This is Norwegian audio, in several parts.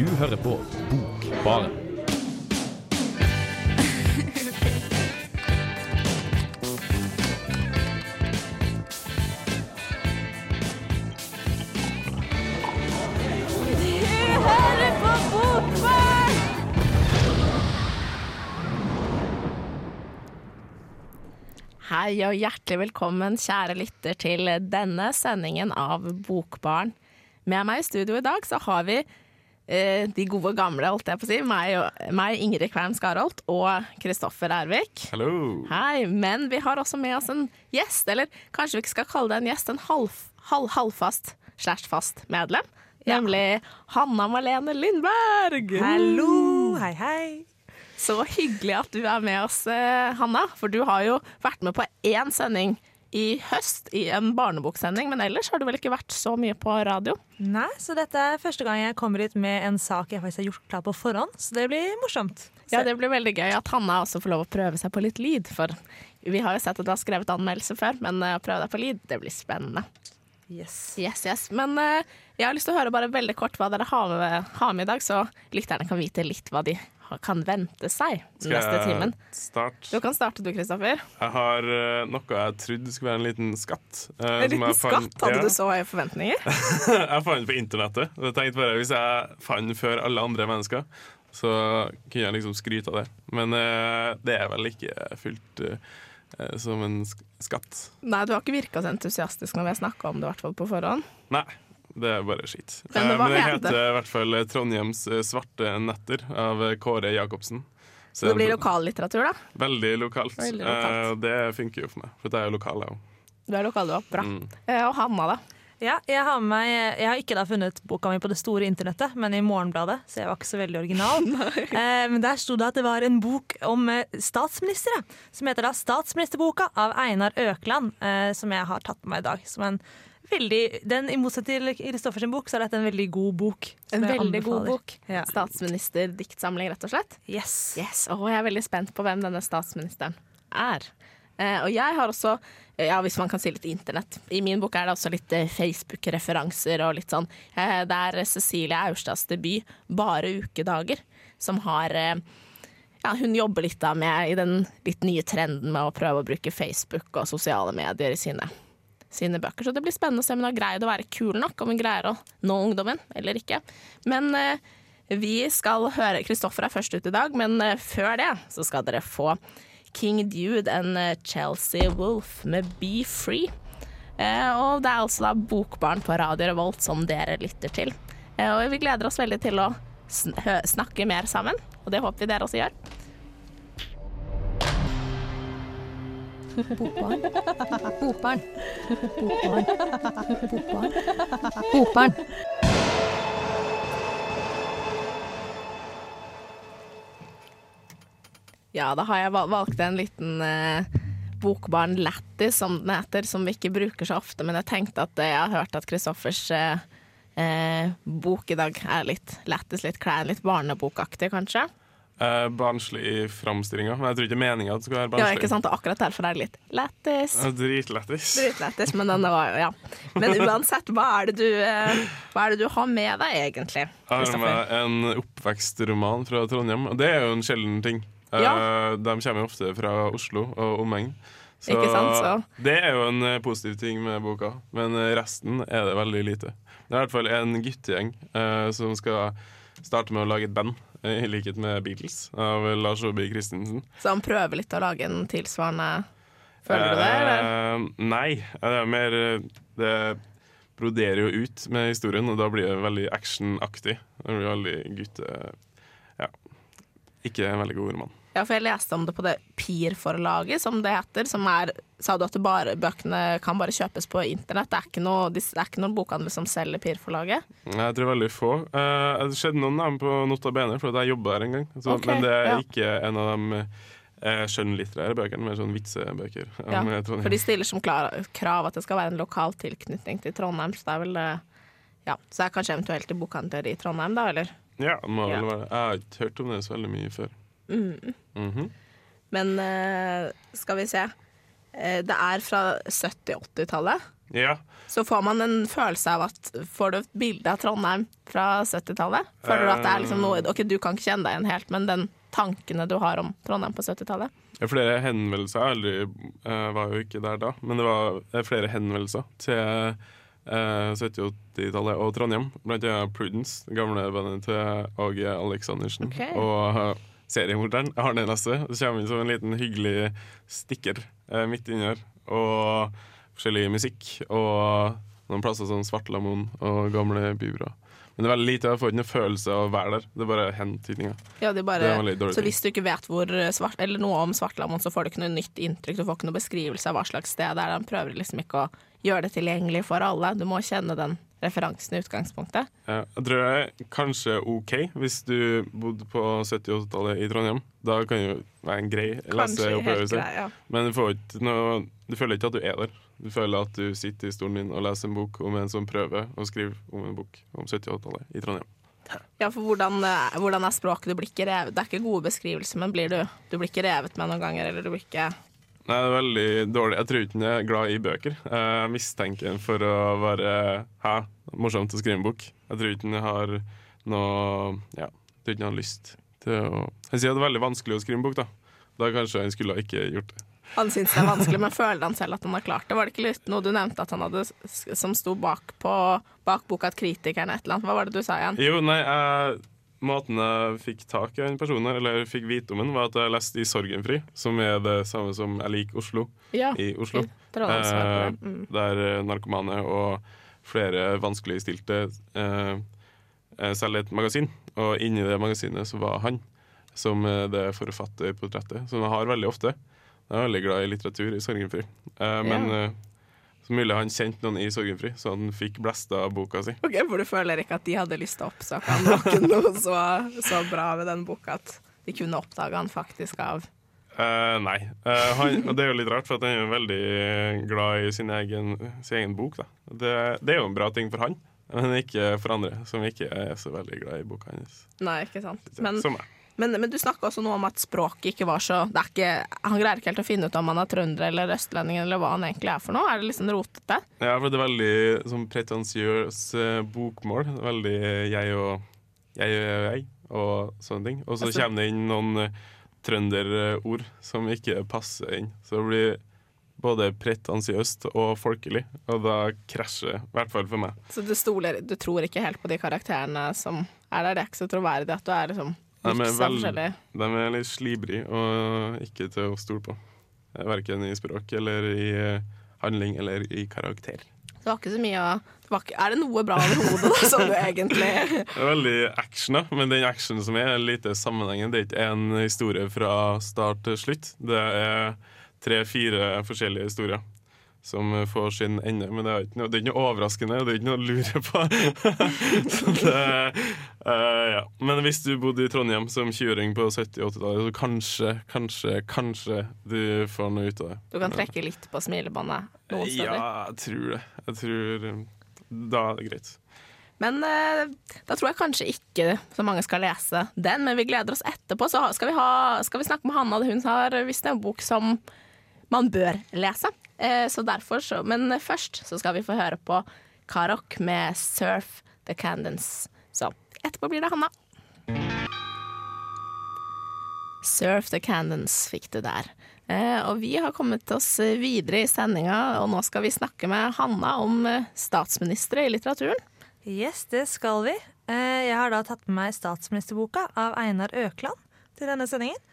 Du hører på Bokbaren. Hei og hjertelig velkommen, kjære lytter, til denne sendingen av Bokbarn. Med meg i studio i dag så har vi de gode gamle, holdt jeg på å si. Meg, og, meg Ingrid Kvern Skarholt og Kristoffer Ervik. Hallo. Hei, men vi har også med oss en gjest, eller kanskje vi ikke skal kalle det en gjest, en halv, halv, halvfast slash fast medlem. Nemlig Hanna Malene Lindberg. Hallo, hei hei. Så hyggelig at du er med oss, eh, Hanna. For du har jo vært med på én sending i høst, i en barneboksending. Men ellers har du vel ikke vært så mye på radio? Nei, så dette er første gang jeg kommer hit med en sak jeg faktisk har gjort klar på forhånd, så det blir morsomt. Ja, det blir veldig gøy at Hanna også får lov å prøve seg på litt lyd. For vi har jo sett at du har skrevet anmeldelse før, men eh, å prøve deg på lyd, det blir spennende. Yes. Yes, yes. Men uh, jeg har lyst til å høre bare veldig kort hva dere har med, har med i dag, så lytterne kan vite litt hva de kan vente seg den neste timen. starte? Du kan starte du, Kristoffer. Jeg har eh, noe jeg trodde skulle være en liten skatt. eh, En som liten jeg fant- skatt, hadde ja, du så høye forventninger? jeg fant på internettet. Jeg tenkte bare Hvis jeg fant før alle andre mennesker, så kunne jeg liksom skryte av det. Men uh, det er vel ikke fullt eh, som en skatt. Nei, du har ikke virka så entusiastisk når vi har snakka om det, i hvert fall på forhånd. Nei. Det er bare skitt. Men det Eh, men det heter det. i hvert fall Trondheims eh, svarte netter av Kåre Jacobsen. Så det blir er lokallitteratur, da. Veldig lokalt. Veldig lokalt. Eh, det funker jo for meg, for jeg er jo lokal, jeg òg. Du er lokal, du òg. Bra. Mm. Eh, og Hanna, da. Ja, jeg har, med meg, jeg har ikke da funnet boka mi på det store internettet, men i Morgenbladet, så jeg var ikke så veldig original. eh, men der sto det at det var en bok om statsministre, som heter da 'Statsministerboka' av Einar Økland, eh, som jeg har tatt med meg i dag. Som en veldig, den, I motsetning til Kristoffers bok, så er dette en veldig god bok. En veldig god bok. Ja. Statsministerdiktsamling, rett og slett. Yes. Yes, og jeg er veldig spent på hvem denne statsministeren er. Eh, og jeg har også, eh, ja, hvis man kan si litt internett I min bok er det også litt eh, Facebook-referanser og litt sånn. Eh, det er Cecilie Aurstads debut 'Bare ukedager', som har eh, ja, hun jobber litt da med i den litt nye trenden med å prøve å bruke Facebook og sosiale medier i sine, sine bøker. Så det blir spennende å se om hun har greid å være kul nok, om hun greier å nå ungdommen eller ikke. Men eh, vi skal høre Kristoffer er først ut i dag, men eh, før det så skal dere få King Dude and eh, Chelsea Wolf med Be Free. Eh, og det er altså da Bokbarn på Radio Revolt som dere lytter til. Eh, og vi gleder oss veldig til å sn snakke mer sammen, og det håper vi dere også gjør. Bokbarn. Bokbarn. Bokbarn. Bokbarn. Bokbarn. Ja, da har jeg valgt en liten eh, bokbarn Lættis, som den heter, som vi ikke bruker så ofte, men jeg tenkte at eh, jeg har hørt at Kristoffers eh, eh, bok i dag er litt lættis, litt klein, litt barnebokaktig, kanskje. Eh, barnslig i framstillinga, men jeg tror ikke meninga at det skal være barnslig. Ja, ikke sant, og akkurat derfor er det litt lættis. Dritlættis. Dritlættis, men denne var jo, ja. Men uansett, hva er det du, uh, hva er det du har med deg, egentlig? Jeg har med en oppvekstroman fra Trondheim, og det er jo en sjelden ting. Ja. Uh, De kommer jo ofte fra Oslo og omegn. Så, sant, så- det er jo en eh, positiv ting med boka, men eh, resten er det veldig lite. Det er i hvert fall en guttegjeng eh, som skal starte med å lage et band, eh, i likhet med Beatles, av Lars Aabye Christensen. Så han prøver litt å lage en tilsvarende Føler du det, eller? Uh, nei. Det er mer eh, Det broderer jo ut med historien, og da blir det veldig actionaktig. Det blir veldig gutte... Ja. Ikke en veldig god roman. Ja, for jeg leste om det på det PIR-forlaget, som det heter. Som er Sa du at bare, bøkene kan bare kjøpes på internett? Det er ikke, noe, det er ikke noen bokhandel som selger PIR-forlaget? Jeg tror veldig få. Eh, det skjedde noen av dem på Nota Bene, for jeg jobba der en gang. Så, okay, men det er ja. ikke en av de eh, skjønnlitterære bøkene, mer sånn vitsebøker. Ja, Trondheim. for de stiller som krav at det skal være en lokal tilknytning til Trondheim, så det er vel eh, Ja, så det er kanskje eventuelt i bokhandler i Trondheim, da, eller? Ja, det må Ja. vel være. Jeg har ikke hørt om det så veldig mye før. Mm. Mhm. Men eh, skal vi se. eh, det er fra 70-80-tallet. Ja. Så får man en følelse av at Får du et bilde av Trondheim fra 70-tallet? Føler du at det er liksom noe Ok, du kan ikke kjenne deg igjen helt, men den tankene du har om Trondheim på 70-tallet? Det er flere henvendelser. Jeg aldri, eh, var jo ikke der da, men det var eh, flere henvendelser til eh, 70- og 80-tallet og Trondheim. Blant annet Prudence, gamle bandet til Åge Aleksandersen. Okay. Og seriemorderen Arne Nesse. Så kommer inn som en liten hyggelig stikker eh, midt inni her. Og forskjellig musikk. Og noen plasser som Svartlamoen og gamle Bybra. Men det er veldig lite, jeg får ikke noen følelse av å være der. Det er bare hentydninger. Ja, så hvis du ikke vet hvor svart, eller noe om Svartlamoen, så får du ikke noe nytt inntrykk. Du får ikke noe beskrivelse av hva slags sted det er. De prøver liksom ikke å gjøre det tilgjengelig for alle. Du må kjenne den referansen i utgangspunktet. Jeg tror det er kanskje OK hvis du bodde på 70- og 80-tallet i Trondheim. Da kan det jo være en grei leseopplevelse. ja. Men du, noe, du føler ikke at du er der. Du føler at du sitter i stolen din og leser en bok om en som prøver å skrive om en bok om 70- og 80-tallet i Trondheim. Ja, for hvordan, eh, hvordan er språket? Du blir ikke revet. Det er ikke gode beskrivelser, men blir du, du blir ikke revet med noen ganger, eller du blir ikke Nei, det er veldig dårlig. Jeg tror ikke han er glad i bøker. Jeg mistenker han for å være hæ, morsomt å skrive en bok. Jeg tror ikke han har noe Ja, jeg tror ikke han har lyst til å Han sier at det er veldig vanskelig å skrive en bok, da. Da kanskje han skulle ikke gjort det. Han syns det er vanskelig, men føler han selv at han har klart det? Var det ikke litt noe du nevnte at han hadde som sto bak, på, bak boka at kritikerne et eller annet? Hva var det du sa igjen? Jo, nei, jeg, måten jeg fikk tak i den personen, eller fikk vite om den, var at jeg leste i Sorgenfri, som er det samme som Jeg liker Oslo Ja, i Oslo. Eh, Mm. Der eh, narkomane og flere vanskeligstilte eh, eh, selger et magasin. Og inni det magasinet så var han som eh, det forfatterportrettet, som jeg har veldig ofte. Jeg er veldig glad i litteratur i Sorgenfri. Eh, men Ja. Mulig han kjente noen i Sorgenfri, så han fikk blæsta boka si. Ok, For du føler ikke at de hadde lyst til å oppsøke han? Det var noe så, så bra ved den boka at de kunne oppdage han faktisk av uh, nei. Uh, han, og det er jo litt rart, for at han er jo veldig glad i sin egen, sin egen bok. Det, det er jo en bra ting for han, men ikke for andre som ikke er så veldig glad i boka hans. Nei, ikke sant. Men, Som meg. Men, men du snakka også noe om at språket ikke var så det er ikke, Han greier ikke helt å finne ut om han er trønder eller østlending eller hva han egentlig er for noe. Er det liksom rotete? Ja, for det er veldig sånn pretensiøs bokmål. Veldig jeg og jeg og jeg og sånne ting. Og så Altså- kommer det inn noen eh, trønderord som ikke passer inn. Så det blir både pretensiøst og folkelig, og da krasjer i hvert fall for meg. Så du, stoler, du tror ikke helt på de karakterene som er der? Det er ikke så troverdig at du er liksom Nei, er, vel- De er litt slibrige og ikke til å stole på. Verken i språk eller i eh, handling eller i karakter. Det var ikke så mye å Er det noe bra over hodet, da, som du egentlig Det er veldig action, da, men den actionen som er, er lite sammenhengen. Det er ikke en historie fra start til slutt. Det er tre-fire forskjellige historier som får sin ende. Men det er ikke noe, det er ikke noe overraskende, og det er ikke noe å lure på. så det, eh, ja. Men hvis du bodde i Trondheim som 20-åring på 70-80-tallet, så kanskje, kanskje, kanskje du får noe ut av det. Du kan trekke litt på smilebåndet noen steder. Ja, jeg tror det. Jeg tror eh, Da er det greit. Men uh, da tror jeg kanskje ikke så mange skal lese den, men vi gleder oss etterpå. Så skal vi, ha, skal vi snakke med Hanna. Hun har visst en bok som man bør lese. Uh, så derfor så, men først så skal vi få høre på Karok med 'Surf The Candence'. Så etterpå blir det Hanna. Surf the cannons» fikk du der. Eh, og vi har kommet oss videre i sendinga, og nå skal vi snakke med Hanna om eh, statsministre i litteraturen. Yes, det skal vi. Eh, Jeg har da tatt med meg statsministerboka av Einar Økland til denne sendingen.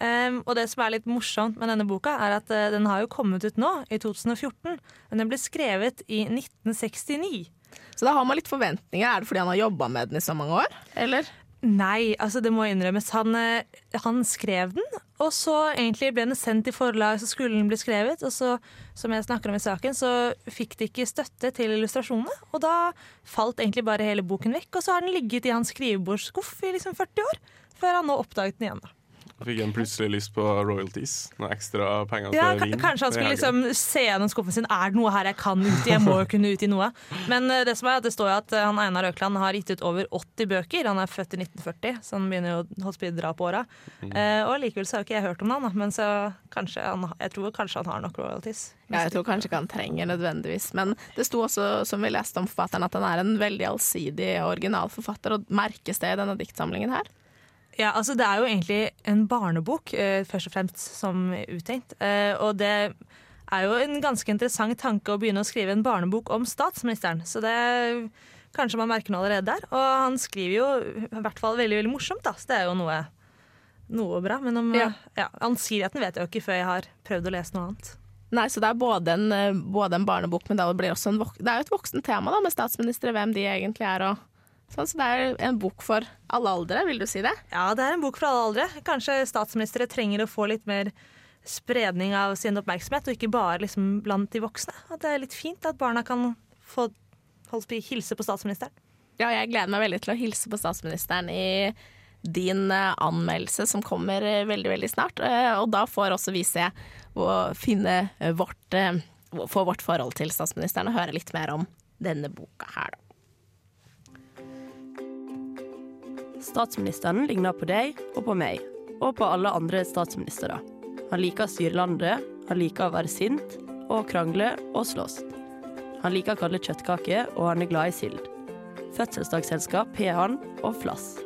Og det som er litt morsomt med denne boka, er at den har jo kommet ut nå, i 2014. Men den ble skrevet i 1969. Så da har man litt forventninger. Er det fordi han har jobba med den i så mange år? Eller? Nei, altså det må innrømmes. Han, eh, han skrev den, og så egentlig ble den sendt til forlag, så skulle den bli skrevet. Og så, som jeg snakker om i saken, så fikk de ikke støtte til illustrasjonene. Og da falt egentlig bare hele boken vekk, og så har den ligget i hans skrivebordsskuff i liksom 40 år. Før han nå oppdaget den igjen. da. Fikk han plutselig lyst på royalties. Noen ekstra penger Ja, til vin. kanskje han skulle liksom se gjennom skuffen sin. Er det noe her jeg kan utgi? Jeg må jo kunne utgi noe. Men eh, det som er at det står jo at eh, han Einar Økland har gitt ut over 80 bøker. Han er født i 1940, så han begynner jo å holde dra på åra. Eh, og likevel så har jo ikke jeg hørt om han, da. Men så kanskje han, jeg tror kanskje han har nok royalties. Ja, jeg tror kanskje ikke han trenger nødvendigvis, men det sto også, som vi leste om forfatteren, at han er en veldig allsidig og original forfatter, og merkes det i denne diktsamlingen her? Ja, altså Det er jo egentlig en barnebok, eh, først og fremst som uttenkt. Eh, og det er jo en ganske interessant tanke å begynne å skrive en barnebok om statsministeren. Så det kanskje man merker noe allerede der. Og han skriver jo i hvert fall veldig veldig morsomt, da. Så det er jo noe, noe bra. Men om Ja. ja. ansiennigheten vet jeg jo ikke før jeg har prøvd å lese noe annet. Nei, så det er både en, eh, både en barnebok, men det blir også en vok Det er jo et voksent tema da, med statsministre, hvem de egentlig er og sånn, så det er en bok for alle aldre, vil du si det? Ja, det er en bok for alle aldre. Kanskje statsministre trenger å få litt mer spredning av sin oppmerksomhet, og ikke bare liksom blant de voksne. At det er litt fint at barna kan få holdt hilse på statsministeren. Ja, jeg gleder meg veldig til å hilse på statsministeren i din eh, anmeldelse som kommer eh, veldig, veldig snart. Eh, og da får også vi se og finne vårt, få vårt forhold til statsministeren og høre litt mer om denne boka her, da. Statsministeren ligner på deg og på meg, og på alle andre statsministre. Han liker å styre landet, han liker å være sint og krangle og slåss. Han liker kalde kjøttkaker, og han er glad i sild. Fødselsdagsselskap har han, og flass.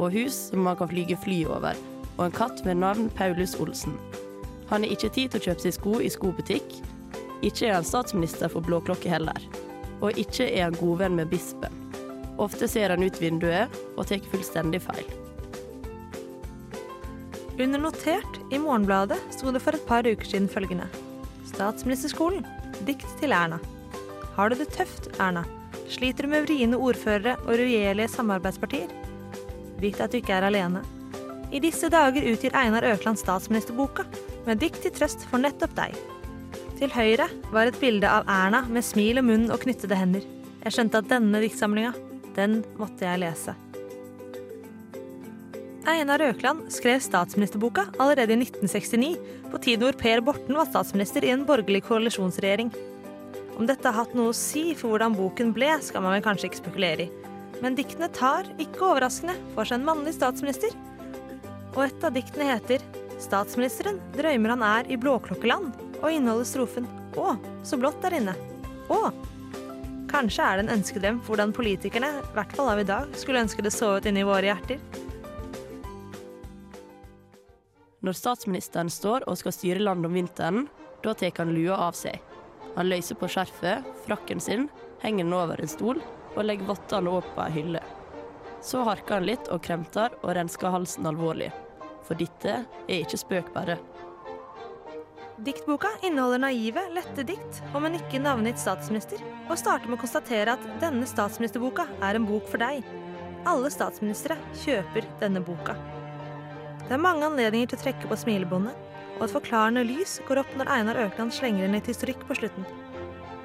Og hus som man kan flyge fly over, og en katt med navn Paulus Olsen. Han har ikke tid til å kjøpe seg sko i skobutikk. Ikke er han statsminister for blåklokke heller. Og ikke er han godvenn med bispen. Ofte ser han ut vinduet og tar fullstendig feil. Under notert i Morgenbladet sto det for et par uker siden følgende. Statsministerskolen. Dikt til Erna. Har du det tøft, Erna? Sliter du med vriene ordførere og regjerlige samarbeidspartier? Vit at du ikke er alene. I disse dager utgir Einar Økland statsministerboka, med dikt til trøst for nettopp deg. Til høyre var et bilde av Erna med smil om munnen og knyttede hender. Jeg skjønte at denne diktsamlinga, den måtte jeg lese. Einar Økland skrev statsministerboka allerede i 1969, på tiden hvor Per Borten var statsminister i en borgerlig koalisjonsregjering. Om dette har hatt noe å si for hvordan boken ble, skal man vel kanskje ikke spekulere i. Men diktene tar, ikke overraskende, for seg en mannlig statsminister. Og et av diktene heter 'Statsministeren drømmer han er i blåklokkeland', og inneholder strofen 'Å, så blått der inne'. Å! Kanskje er det en ønskedrøm hvordan politikerne, i hvert fall av i dag, skulle ønske det så ut inni våre hjerter. Når statsministeren står og skal styre landet om vinteren, da tar han lua av seg. Han løser på skjerfet, frakken sin, henger den over en stol og legger vottene opp på ei hylle. Så harker han litt og kremter og rensker halsen alvorlig. For dette er ikke spøk bare. Diktboka inneholder naive, lette dikt om en ikke navngitt statsminister, og starter med å konstatere at denne statsministerboka er en bok for deg. Alle statsministre kjøper denne boka. Det er mange anledninger til å trekke på smilebåndet, og et forklarende lys går opp når Einar Økland slenger inn litt historikk på slutten.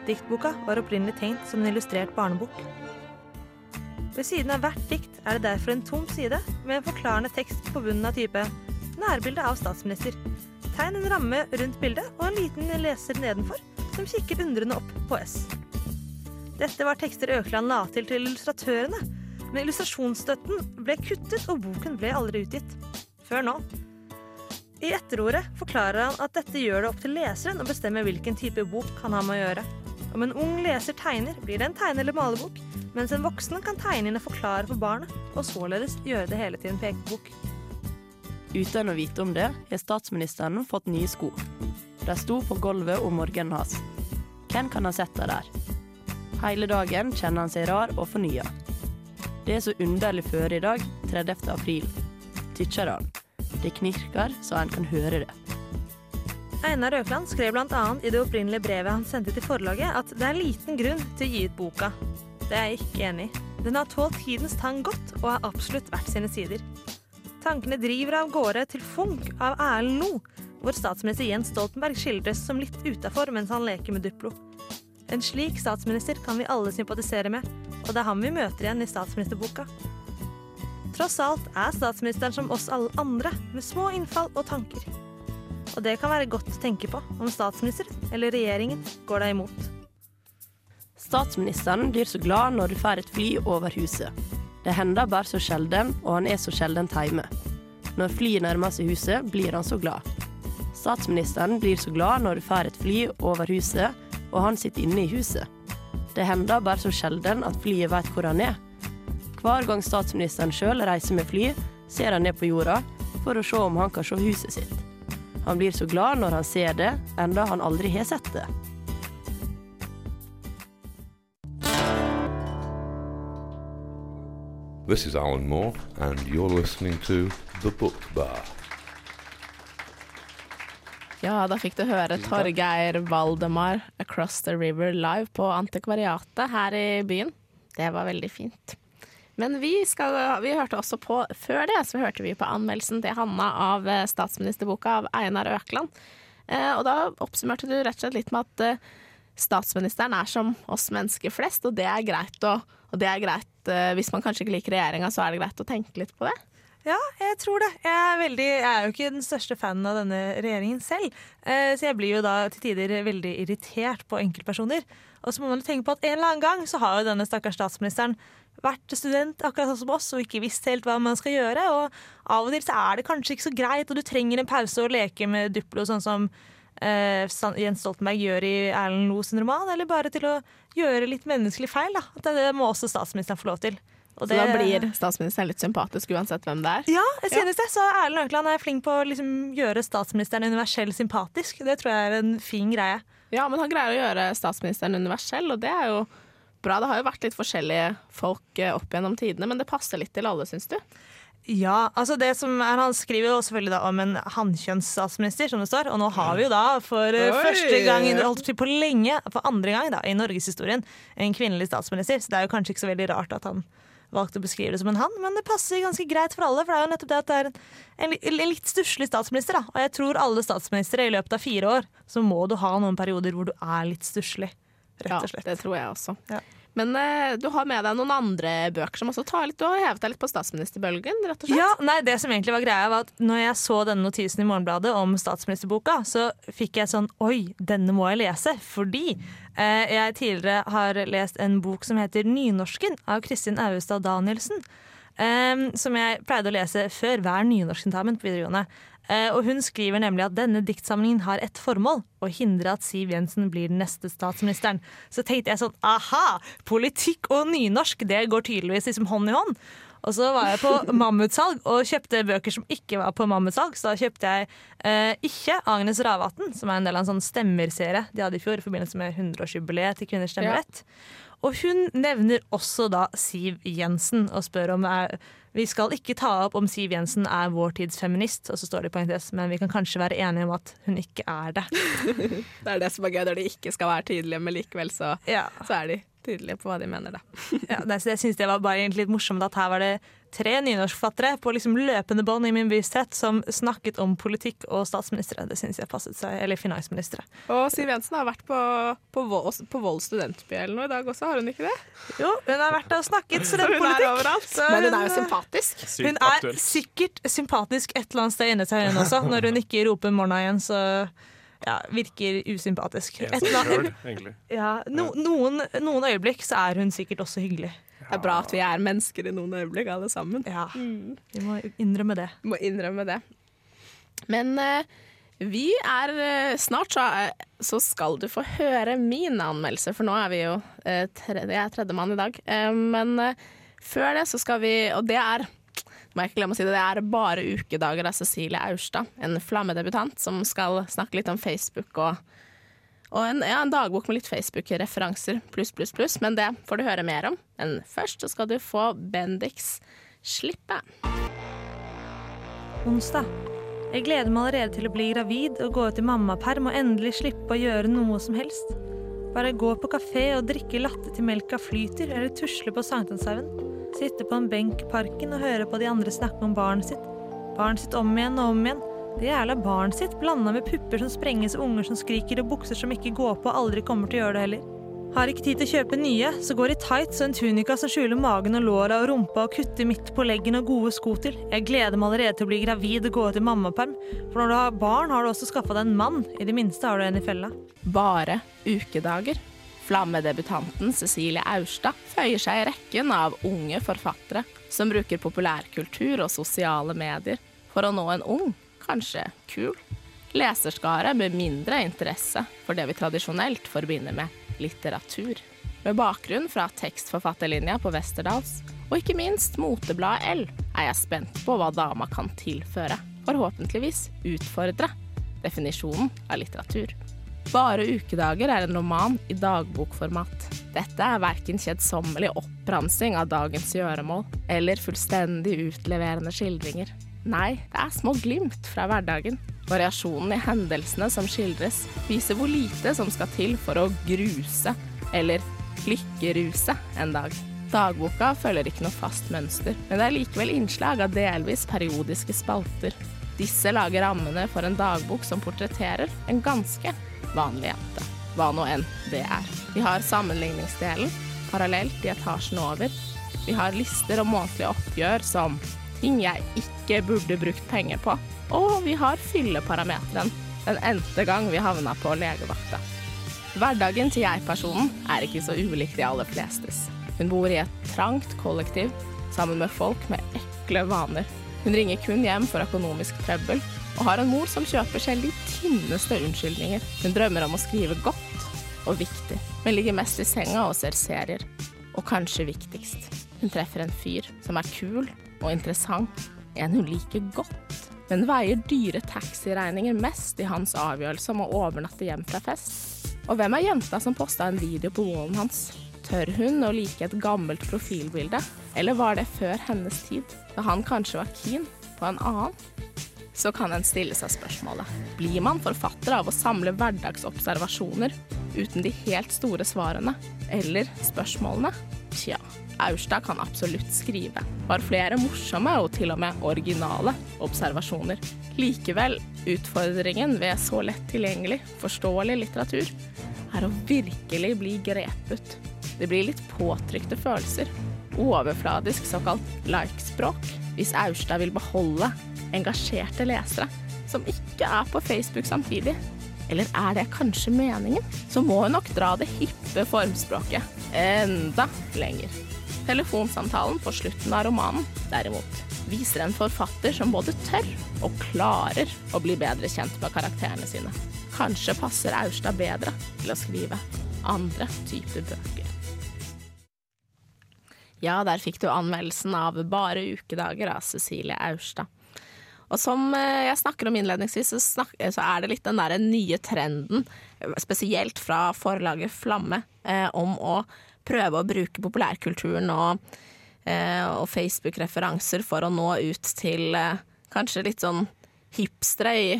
Diktboka var opprinnelig tenkt som en illustrert barnebok. Ved siden av hvert dikt er det derfor en tom side med en forklarende tekst på bunnen av type 'Nærbilde av statsminister'. Tegn en ramme rundt bildet og en liten leser nedenfor som kikker undrende opp på S. Dette var tekster Økland la til til illustratørene, men illustrasjonsstøtten ble kuttet og boken ble aldri utgitt. Før nå. I etterordet forklarer han at dette gjør det opp til leseren å bestemme hvilken type bok han har med å gjøre. Om en ung leser tegner, blir det en tegne- eller malebok, mens en voksen kan tegne inn og forklare for barnet, og således gjøre det hele til en pekebok. Uten å vite om det, har statsministeren fått nye sko. De sto på gulvet om morgenen hans. Hvem kan ha sett det der? Hele dagen kjenner han seg rar og fornya. Det er så underlig føre i dag, 30. april. Tykker han. Det knirker så en kan høre det. Einar Økland skrev bl.a. i det opprinnelige brevet han sendte til forlaget, at det er liten grunn til å gi ut boka. Det er jeg ikke enig i. Den har tålt tidens tang godt og har absolutt vært sine sider. Tankene driver av gårde til Funk av Erlend Lo, hvor statsminister Jens Stoltenberg skildres som litt utafor mens han leker med Duplo. En slik statsminister kan vi alle sympatisere med, og det er ham vi møter igjen i statsministerboka. Tross alt er statsministeren som oss alle andre, med små innfall og tanker. Og det kan være godt å tenke på om statsministeren eller regjeringen går deg imot. Statsministeren blir så glad når du får et fly over huset. Det hender bare så sjelden, og han er så sjelden hjemme. Når flyet nærmer seg huset, blir han så glad. Statsministeren blir så glad når det får et fly over huset, og han sitter inne i huset. Det hender bare så sjelden at flyet vet hvor han er. Hver gang statsministeren sjøl reiser med fly, ser han ned på jorda for å se om han kan se huset sitt. Han blir så glad når han ser det, enda han aldri har sett det. This is Alan Moore, and you're listening to The Book Bar. Ja, da fikk du høre Torgeir Valdemar 'Across the River' live på Antikvariatet her i byen. Det var veldig fint. Men vi, skal, vi hørte også på Før det så hørte vi på anmeldelsen til Hanna av eh, statsministerboka av Einar Økland. Eh, og da oppsummerte du rett og slett litt med at eh, statsministeren er som oss mennesker flest, og det er greit. Og, og det er greit hvis man kanskje ikke liker regjeringa, så er det greit å tenke litt på det. Ja, jeg tror det. Jeg er, veldig, jeg er jo ikke den største fanen av denne regjeringen selv. Eh, så jeg blir jo da til tider veldig irritert på enkeltpersoner. Og så må man tenke på at en eller annen gang så har jo denne stakkars statsministeren vært student akkurat sånn som oss og ikke visst helt hva man skal gjøre. Og av og til så er det kanskje ikke så greit, og du trenger en pause og leke med Duplo, sånn som eh, Jens Stoltenberg gjør i Erlend Loe sin roman, eller bare til å gjøre litt menneskelig feil. Da. Det, det må også statsministeren få lov til. Og så da blir statsministeren litt sympatisk uansett hvem det er? Ja, jeg synes ja. det. Så Erlend Økland er flink på å liksom gjøre statsministeren universell sympatisk. Det tror jeg er en fin greie. Ja, men han greier å gjøre statsministeren universell, og det er jo bra. Det har jo vært litt forskjellige folk eh, opp gjennom tidene, men det passer litt til alle, syns du? Ja, altså det som er, Han skriver jo selvfølgelig da om en hannkjønnsstatsminister, som det står. Og nå har vi jo da for eh, Oi. første gang på lenge, for andre gang da, i norgeshistorien, en kvinnelig statsminister. Så det er jo kanskje ikke så veldig rart at han valgte å beskrive det som en han, men det passer ganske greit for alle. For det er jo nettopp det at det er en, en, en litt stusslig statsminister. Da. Og jeg tror alle statsministre i løpet av fire år, så må du ha noen perioder hvor du er litt stusslig. Rett og slett. Ja, det tror jeg også. Ja. Men eh, du har med deg noen andre bøker som også tar litt, du har hevet deg litt på statsministerbølgen? rett og slett. Ja, nei, det som egentlig var greia var at når jeg så denne notisen i Morgenbladet om statsministerboka, så fikk jeg sånn Oi, denne må jeg lese. Fordi eh, jeg tidligere har lest en bok som heter Nynorsken av Kristin Auestad Danielsen. Um, som jeg pleide å lese før hver nynorskentamen på videregående. Eh, og hun skriver nemlig at denne diktsamlingen har ett formål, å hindre at Siv Jensen blir den neste statsministeren. Så tenkte jeg sånn aha! Politikk og nynorsk, det går tydeligvis liksom hånd i hånd. Og så var jeg på mammutsalg og kjøpte bøker som ikke var på mammutsalg. Så da kjøpte jeg eh, ikke Agnes Ravatn, som er en del av en sånn stemmerserie de hadde i fjor i forbindelse med 100-årsjubileet til kvinners stemmerett. Ja. Og hun nevner også da Siv Jensen og spør om er, vi skal ikke ta opp om Siv Jensen er vår tids feminist, og så står det i parentes, men vi kan kanskje være enige om at hun ikke er det. det er det som er gøy, når de ikke skal være tydelige, men likevel så, ja. så er de tydelige på hva de mener, da. ja, jeg syns det var bare litt morsomt at her var det tre nynorskforfattere på liksom løpende bånd i min bevissthet som snakket om politikk og statsministre. Det syns jeg passet seg. Eller finansministre. Og Siv Jensen har vært på, på, Vold, på Vold studentby eller noe i dag også, har hun ikke det? Jo, hun har vært der og snakket studentpolitikk. Men hun er jo sympatisk. Hun er sikkert sympatisk et eller annet sted inni seg, hun også. Når hun ikke roper 'morna' igjen, så ja, virker usympatisk. Selv, ja, no, noen, noen øyeblikk så er hun sikkert også hyggelig. Det er bra at vi er mennesker i noen øyeblikk, alle sammen. Ja, mm. Vi må innrømme det. Vi må innrømme det. Men uh, vi er uh, Snart så, uh, så, skal du få høre min anmeldelse, for nå er vi jo tredje, Jeg er tredjemann i dag. men før det så skal vi Og det er må jeg ikke glemme å si det, det er bare ukedager av Cecilie Aurstad, en flammedebutant som skal snakke litt om Facebook og og en, ja, en dagbok med litt Facebook-referanser, pluss, pluss, pluss. Men det får du høre mer om. Men først skal du få Bendix slippe. Onsdag. Jeg gleder meg allerede til å bli gravid og gå ut i mammaperm og endelig slippe å gjøre noe som helst. Bare gå på kafé og drikke latte til melka flyter, eller tusle på Sankthanshaugen. Sitte på en benk i parken og høre på de andre snakke om barnet sitt. Barnet sitt om igjen og om igjen det jævla barnet sitt, blanda med pupper som sprenges unger som skriker og bukser som ikke går på og aldri kommer til å gjøre det heller. Har ikke tid til å kjøpe nye, så går i tights og en tunika som skjuler magen og låra og rumpa og kutter midt på leggen og gode sko til. Jeg gleder meg allerede til å bli gravid og gå ut i mammaperm. For når du har barn, har du også skaffa deg en mann. I det minste har du en i fella. Bare ukedager. Flammedebutanten Cecilie Aurstad føyer seg i rekken av unge forfattere som bruker populærkultur og sosiale medier for å nå en ung, kanskje kul, leserskare med mindre interesse for det vi tradisjonelt forbinder med litteratur. Med bakgrunn fra tekstforfatterlinja på Westerdals, og ikke minst motebladet L, er jeg spent på hva dama kan tilføre. Forhåpentligvis utfordre definisjonen av litteratur. Bare ukedager er en roman i dagbokformat. Dette er verken kjedsommelig oppramsing av dagens gjøremål eller fullstendig utleverende skildringer. Nei, det er små glimt fra hverdagen. Variasjonen i hendelsene som skildres, viser hvor lite som skal til for å gruse, eller lykkeruse, en dag. Dagboka følger ikke noe fast mønster, men det er likevel innslag av delvis periodiske spalter. Disse lager rammene for en dagbok som portretterer en ganske vanlig jente. Hva nå enn det er. Vi har sammenligningsdelen, parallelt i etasjen over. Vi har lister og månedlige oppgjør som ting jeg ikke burde brukt penger på. Og vi har fylleparameteren, den endte gang vi havna på legevakta. Hverdagen til jeg-personen er ikke så ulik de aller flestes. Hun bor i et trangt kollektiv sammen med folk med ekle vaner. Hun ringer kun hjem for økonomisk trøbbel, og har en mor som kjøper selv de tynneste unnskyldninger. Hun drømmer om å skrive godt og viktig, men ligger mest i senga og ser serier. Og kanskje viktigst, hun treffer en fyr som er kul og interessant, en hun liker godt, men veier dyre taxiregninger mest i hans avgjørelse om å overnatte hjem fra fest. Og hvem er jenta som posta en video på wallen hans? Tør hun å like et gammelt profilbilde, eller var det før hennes tid, da han kanskje var keen på en annen? Så kan en stille seg spørsmålet blir man forfatter av å samle hverdagsobservasjoner uten de helt store svarene, eller spørsmålene? Tja, Aurstad kan absolutt skrive. Har flere morsomme og til og med originale observasjoner. Likevel, utfordringen ved så lett tilgjengelig, forståelig litteratur er å virkelig bli grepet. Det blir litt påtrykte følelser. Overfladisk såkalt like-språk. Hvis Aurstad vil beholde engasjerte lesere som ikke er på Facebook samtidig. Eller er det kanskje meningen? Så må hun nok dra det hippe formspråket enda lenger. Telefonsamtalen på slutten av romanen, derimot, viser en forfatter som både tør og klarer å bli bedre kjent med karakterene sine. Kanskje passer Aurstad bedre til å skrive andre typer bøker. Ja, der fikk du anmeldelsen av Bare ukedager av Cecilie Aurstad. Og som eh, jeg snakker om innledningsvis, så, snak så er det litt den derre nye trenden, spesielt fra forlaget Flamme, eh, om å prøve å bruke populærkulturen og, eh, og Facebook-referanser for å nå ut til eh, kanskje litt sånn hipstere i,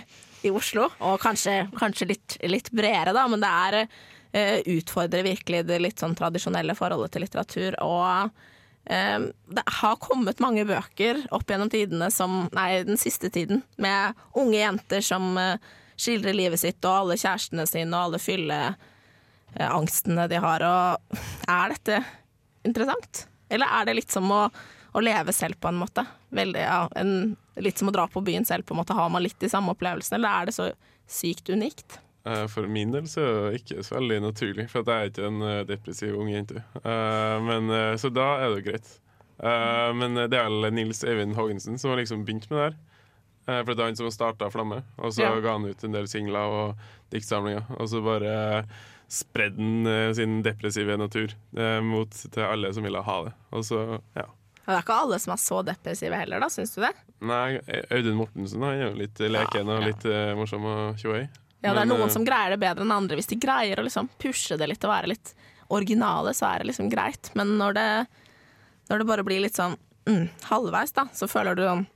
i Oslo. Og kanskje, kanskje litt, litt, bredere, da, men det er eh, utfordrer virkelig det litt sånn tradisjonelle forholdet til litteratur. og det har kommet mange bøker opp gjennom tidene som Nei, den siste tiden, med unge jenter som uh, skildrer livet sitt og alle kjærestene sine og alle fylleangstene de har. Og er dette interessant? Eller er det litt som å, å leve selv, på en måte? Veldig, ja, en, litt som å dra på byen selv, på en måte. Har man litt de samme opplevelsene, eller er det så sykt unikt? Eh, for min del så er det ikke så veldig naturlig, for jeg er ikke en eh, depressiv ung jente. Uh, men, så da er det jo greit. Uh, men det er vel Nils Eivind Haagensen som har liksom begynt med det her. Uh, for det er han som starta Flamme, og så ja. ga han ut en del singler og diktsamlinger. Og så bare spredde han sin depressive natur mot til alle som ville ha det. Og så, ja. Det er ikke alle som er så depressive heller, da, syns du det? Nei, Audun Mortensen han er jo litt leken og litt morsom og tjoei. Ja, det er noen eh, som greier det bedre enn andre. Hvis de greier å liksom pushe det litt og være litt originale, så er det liksom greit. Men når det, når det bare blir litt sånn mm, halvveis, da, så føler du sånn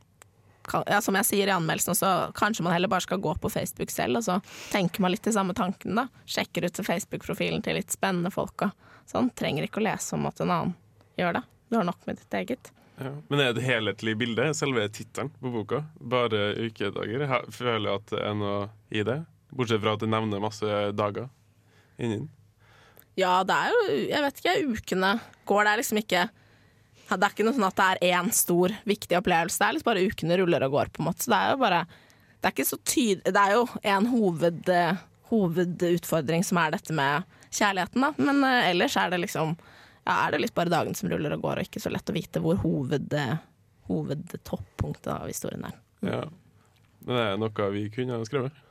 ja, Som jeg sier i anmeldelsen, så kanskje man heller bare skal gå på Facebook selv, og så tenker man litt de samme tankene, da. Sjekker ut Facebook-profilen til litt spennende folk og sånn. Trenger ikke å lese om at en annen gjør det. Du har nok med ditt eget. Ja. Men er det et helhetlig bilde, selve tittelen på boka? Bare ukedager? Jeg føler at det er noe i det? Bortsett fra at det nevner masse dager inni den. Ja, det er jo Jeg vet ikke, ukene går det liksom ikke Det er ikke noe sånn at det er én stor, viktig opplevelse. Det er liksom bare ukene ruller og går, på en måte. Så det er jo bare Det er ikke så tydelig Det er jo en hoved, hovedutfordring som er dette med kjærligheten, da. Men uh, ellers er det liksom Ja, er det litt bare dagen som ruller og går, og ikke så lett å vite hvor hoved, hovedtoppunktet av historien er. Ja. Men det er noe vi kunne ha skrevet.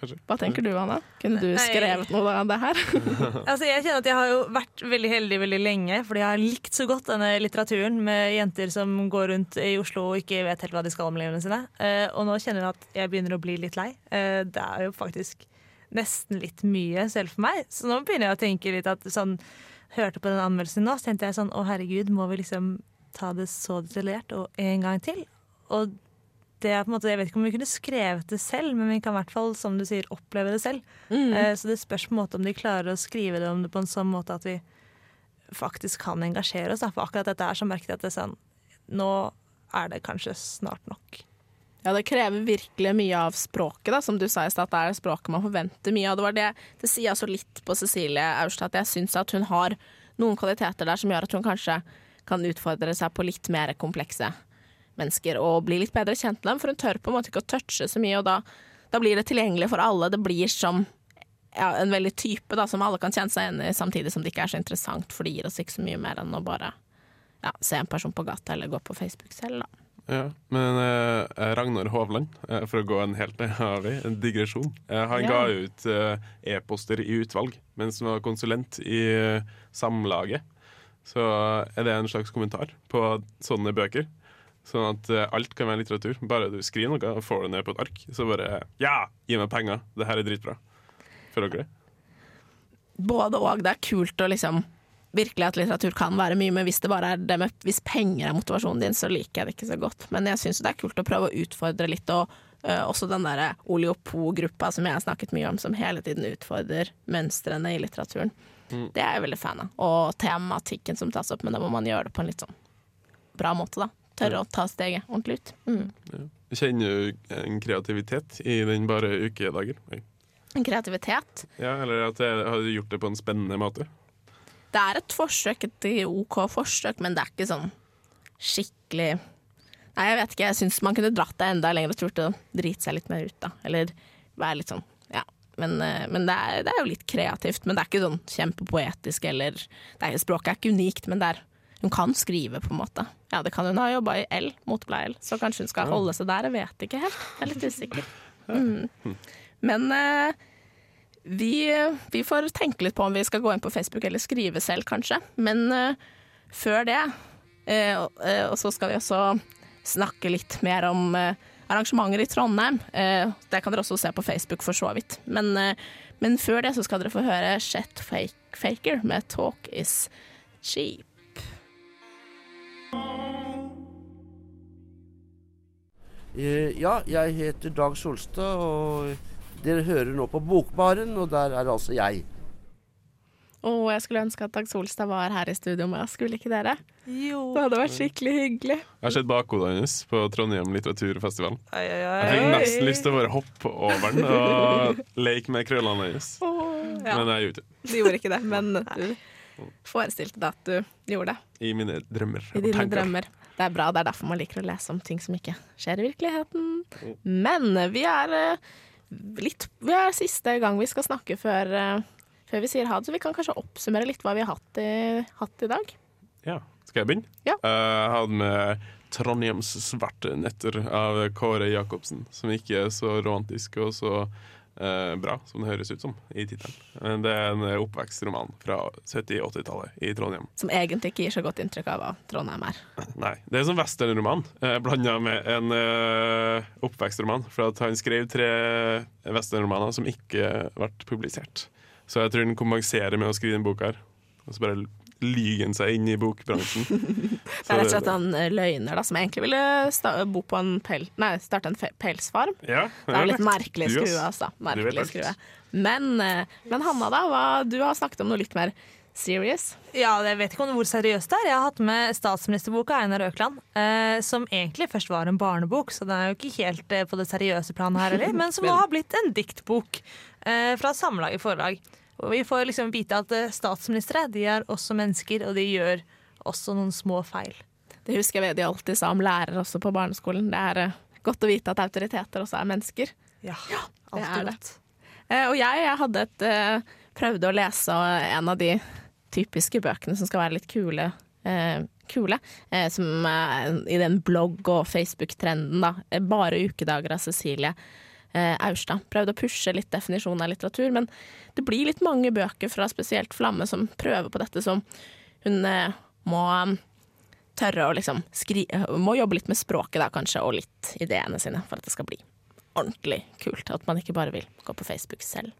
Hva tenker du, Anna? Kunne du Nei. skrevet noe av det her? Altså, jeg kjenner at jeg har jo vært veldig heldig veldig lenge, fordi jeg har likt så godt denne litteraturen med jenter som går rundt i Oslo og ikke vet helt hva de skal om livene sine. Eh, og nå kjenner jeg at jeg begynner å bli litt lei. Eh, det er jo faktisk nesten litt mye selv for meg. Så nå begynner jeg å tenke litt at sånn Hørte på den anmeldelsen nå, så tenkte jeg sånn å herregud, må vi liksom ta det så detaljert og en gang til? Og det er på en måte, Jeg vet ikke om vi kunne skrevet det selv, men vi kan i hvert fall som du sier, oppleve det selv. Eh, Så det spørs på en måte om de klarer å skrive det om det på en sånn måte at vi faktisk kan engasjere oss. da. For akkurat dette er så merket at det sånn Nå er det kanskje snart nok. Ja, det krever virkelig mye av språket, da, som du sa i stad. at Det er språket man forventer mye av. Det var det, det sier altså litt på Cecilie Aurstad, at jeg syns at hun har noen kvaliteter der som gjør at hun kanskje kan utfordre seg på litt mer komplekse mennesker og bli litt bedre kjent med dem. For hun tør på en måte ikke å touche så mye, og da, da blir det tilgjengelig for alle. Det blir som ja, en veldig type da, som alle kan kjenne seg igjen i, samtidig som det ikke er så interessant, for det gir oss ikke så mye mer enn å bare ja, se en person på gata eller gå på Facebook selv, da. Ja, men eh, Ragnar Hovland, eh, for å gå en helt vei, en digresjon eh, Han Ja. ga ut eh, e-poster i utvalg mens han var konsulent i eh, Samlaget. Så er det en slags kommentar på sånne bøker. Sånn at eh, alt kan være litteratur. Bare du skriver noe og får det ned på et ark, så bare Ja, gi meg penger! Det her er dritbra. Føler dere det? både og. Det er kult å liksom Virkelig at litteratur kan være mye, men hvis det bare er det med Hvis penger er motivasjonen din, så liker jeg det ikke så godt. Men jeg syns det er kult å prøve å utfordre litt, og uh, også den derre Oleopo-gruppa som jeg har snakket mye om, som hele tiden utfordrer mønstrene i litteraturen. Det er jeg veldig fan av. Og tematikken som tas opp, men da må man gjøre det på en litt sånn bra måte, da. Tørre å ta steget ordentlig ut. Mm. Kjenner du en kreativitet i den bare ukedagen? En kreativitet. Ja, eller at jeg, har gjort det på en spennende måte? Det er et forsøk, et OK forsøk, men det er ikke sånn skikkelig Nei, jeg vet ikke. Jeg syns man kunne dratt det enda lenger og turt å drite seg litt mer ut, da. Eller være litt sånn, ja. Men, eh, men det, er, det er jo litt kreativt. Men det er ikke sånn kjempepoetisk eller det er, Språket er ikke unikt, men det er hun kan skrive, på en måte. Ja, det kan hun ha jobba i L, motepleie-L, så kanskje hun skal holde seg der. Jeg vet ikke helt. Jeg er litt usikker. Mm. Men eh, vi, vi får tenke litt på om vi skal gå inn på Facebook eller skrive selv, kanskje. Men eh, før det, eh, og, eh, så skal vi også snakke litt mer om eh, arrangementer i Trondheim. Eh, det kan dere også se på Facebook, for så vidt. Men, men før det så skal dere få høre Chet Fake Faker med 'Talk Is Cheap'. Ja, jeg heter Dag Solstad, og dere hører nå på Bokbaren, og der er altså jeg. Og jeg skulle ønske at Dag Solstad var her i studio med oss, skulle ikke dere? Jo. Det hadde vært skikkelig hyggelig. Jeg har sett bakhodet hans på Trondheim litteraturfestival. Oi, oi, Jeg fikk nesten lyst til å bare hoppe over den og leke med krøllene hans. Ja, Men jeg gjorde det du gjorde ikke det, men du forestilte deg at du gjorde det i mine drømmer. i dine drømmer. Det er bra, det er derfor man liker å lese om ting som ikke skjer i virkeligheten. Men vi er eh, litt Vi er siste gang vi skal snakke før, eh, før vi sier ha det, så vi kan kanskje oppsummere litt hva vi har hatt i, hatt i dag. Ja. Skal jeg begynne? Ja. Uh, Jeg hadde med 'Trondheims svarte netter' av Kåre Jacobsen, som ikke er så romantisk og så eh, bra som det høres ut som i tittelen. Men Det er en eh, oppvekstroman fra 70-80-tallet i Trondheim. Som egentlig ikke gir så godt inntrykk av hva Trondheim er. Nei, det er en sånn westernroman eh, blanda med en eh, oppvekstroman. For han skrev tre westernromaner som ikke ble publisert. Så jeg tror han kompenserer med å skrive denne boka her. Og så bare lyger han seg inn i bokbransjen. Det er rett og slett en eh, løgner da, som egentlig ville sta bo på en pel nei, starte en pelsfarm. Ja, Det er litt merkelig skrue, altså. Merkelig skrue. Men, eh, men Hanna, da? Hva, du har snakket om noe litt mer serious. Ja, jeg vet ikke om hvor seriøst det er. Jeg har hatt med statsministerboka Einar Økland, eh, som egentlig først var en barnebok, så den er jo ikke helt eh, på det seriøse planet her heller, men som nå har blitt en diktbok eh, fra Samlaget forlag. Og vi får liksom vite at eh, statsministre de er også mennesker, og de gjør også noen små feil. Det husker jeg de alltid sa om lærere også på barneskolen. Det er eh, godt å vite at autoriteter også er mennesker. Ja, det alltid er det. godt. Eh, og jeg, jeg hadde et, prøvde å lese en av de typiske bøkene som skal være litt kule. Kule som i den blogg- og Facebook-trenden, da. Bare ukedager av Cecilie Aurstad. Prøvde å pushe litt definisjonen av litteratur, men det blir litt mange bøker fra spesielt Flamme som prøver på dette som hun eh, må um, tørre å liksom skri eh, Må jobbe litt med språket, da, kanskje, og litt ideene sine, for at det skal bli ordentlig kult. At man ikke bare vil gå på Facebook selv.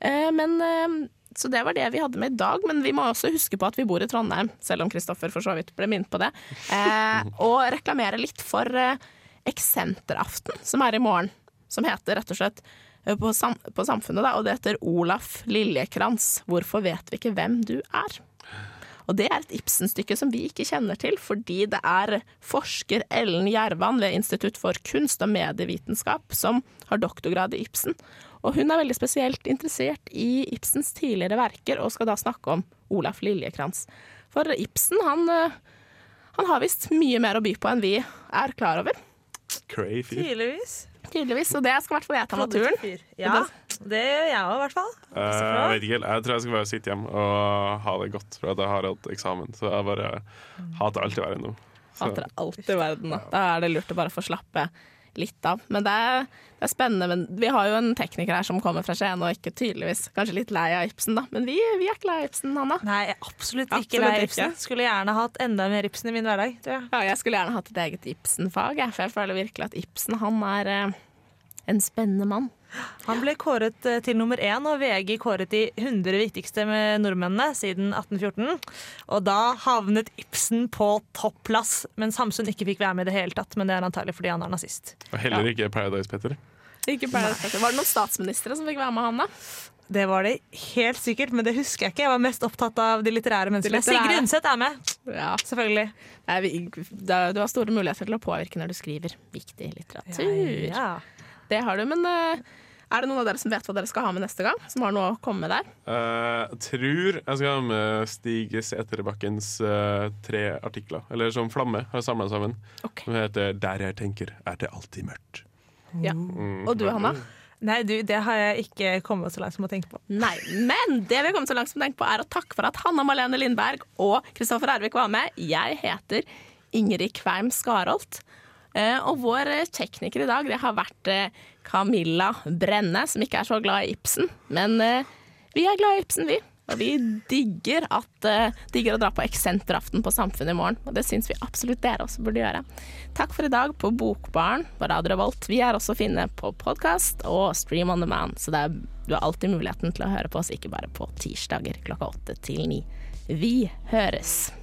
Eh, men eh, Så det var det vi hadde med i dag. Men vi må også huske på at vi bor i Trondheim, selv om Kristoffer for så vidt ble minnet på det. Eh, og reklamere litt for eh, Eksenteraften, som er i morgen. Som heter rett og slett eh, på, sam på Samfunnet, da, og det heter Olaf Liljekrans. Hvorfor vet vi ikke hvem du er? Og det er et Ibsen-stykke som vi ikke kjenner til, fordi det er forsker Ellen Gjervan ved Institutt for kunst og medievitenskap som har doktorgrad i Ibsen. Og hun er veldig spesielt interessert i Ibsens tidligere verker, og skal da snakke om Olaf Liljekrans. For Ibsen, han, eh, han har visst mye mer å by på enn vi er klar over. Cray fyr. Tydeligvis. Tydeligvis. Og det skal i hvert fall jeg ta meg turen. Ja, det gjør jeg òg, i hvert fall. Eh, jeg vet ikke helt. Jeg tror jeg skal bare sitte hjemme og ha det godt, for at jeg har hatt eksamen. Så jeg bare hater alt i verden nå. Hater alt i verden. Da. da er det lurt å bare få slappe litt av. Men det er, det er spennende. Men vi har jo en tekniker her som kommer fra Skien og ikke tydeligvis kanskje litt lei av Ibsen, da. Men vi, vi er ikke lei av Ibsen, Hanna. Nei, jeg absolutt ikke Absolutt lei av Ibsen. Skulle gjerne hatt enda mer Ibsen i min hverdag. tror jeg. Ja, jeg skulle gjerne hatt et eget Ibsen-fag, for jeg føler virkelig at Ibsen han er eh, en spennende mann. Han ble kåret eh, til nummer én, og VG kåret de 100 viktigste med nordmennene siden 1814. Og da havnet Ibsen på topplass, mens Hamsun ikke fikk være med i det hele tatt. Men det er antagelig fordi han er nazist. Og heller ikke Paradise Petter. Ikke Paradise Petter. Var det noen statsministre som fikk være med han, da? Det var det helt sikkert, men det husker jeg ikke. Jeg var mest opptatt av de litterære menneskene. Sigrid Undset er med, Ja. selvfølgelig. Nei, vi, da, du har store muligheter til å påvirke når du skriver viktig litteratur. Ja. Det har du, men eh, er det noen av dere som vet hva dere skal ha med neste gang? Som har noe å komme med der? Eh, jeg tror jeg skal ha med Stig Seterbakkens uh, tre artikler, eller som Flamme har samla sammen. Okay. Som heter 'Der jeg tenker, er det alltid mørkt'. Ja. Mm. Og du, Hanna? Nei, du, det har jeg ikke kommet så langt som å tenke på. Nei, men det vi har kommet så langt som tenke på er å takke for at Hanna Malene Lindberg og Kristoffer Ervik var med. Jeg heter Ingrid Kveim Skarholt. Eh, og vår eh, tekniker i dag det har vært eh, Camilla Brenne, som ikke er så glad i Ibsen. Men vi er glad i Ibsen, vi. Og vi digger, at, digger å dra på Eksenteraften på Samfunnet i morgen. Og det syns vi absolutt dere også burde gjøre. Takk for i dag på Bokbaren på Radio Revolt. Vi er også å finne på podkast og Stream on the Man, så er, du har alltid muligheten til å høre på oss, ikke bare på tirsdager klokka åtte til ni. Vi høres.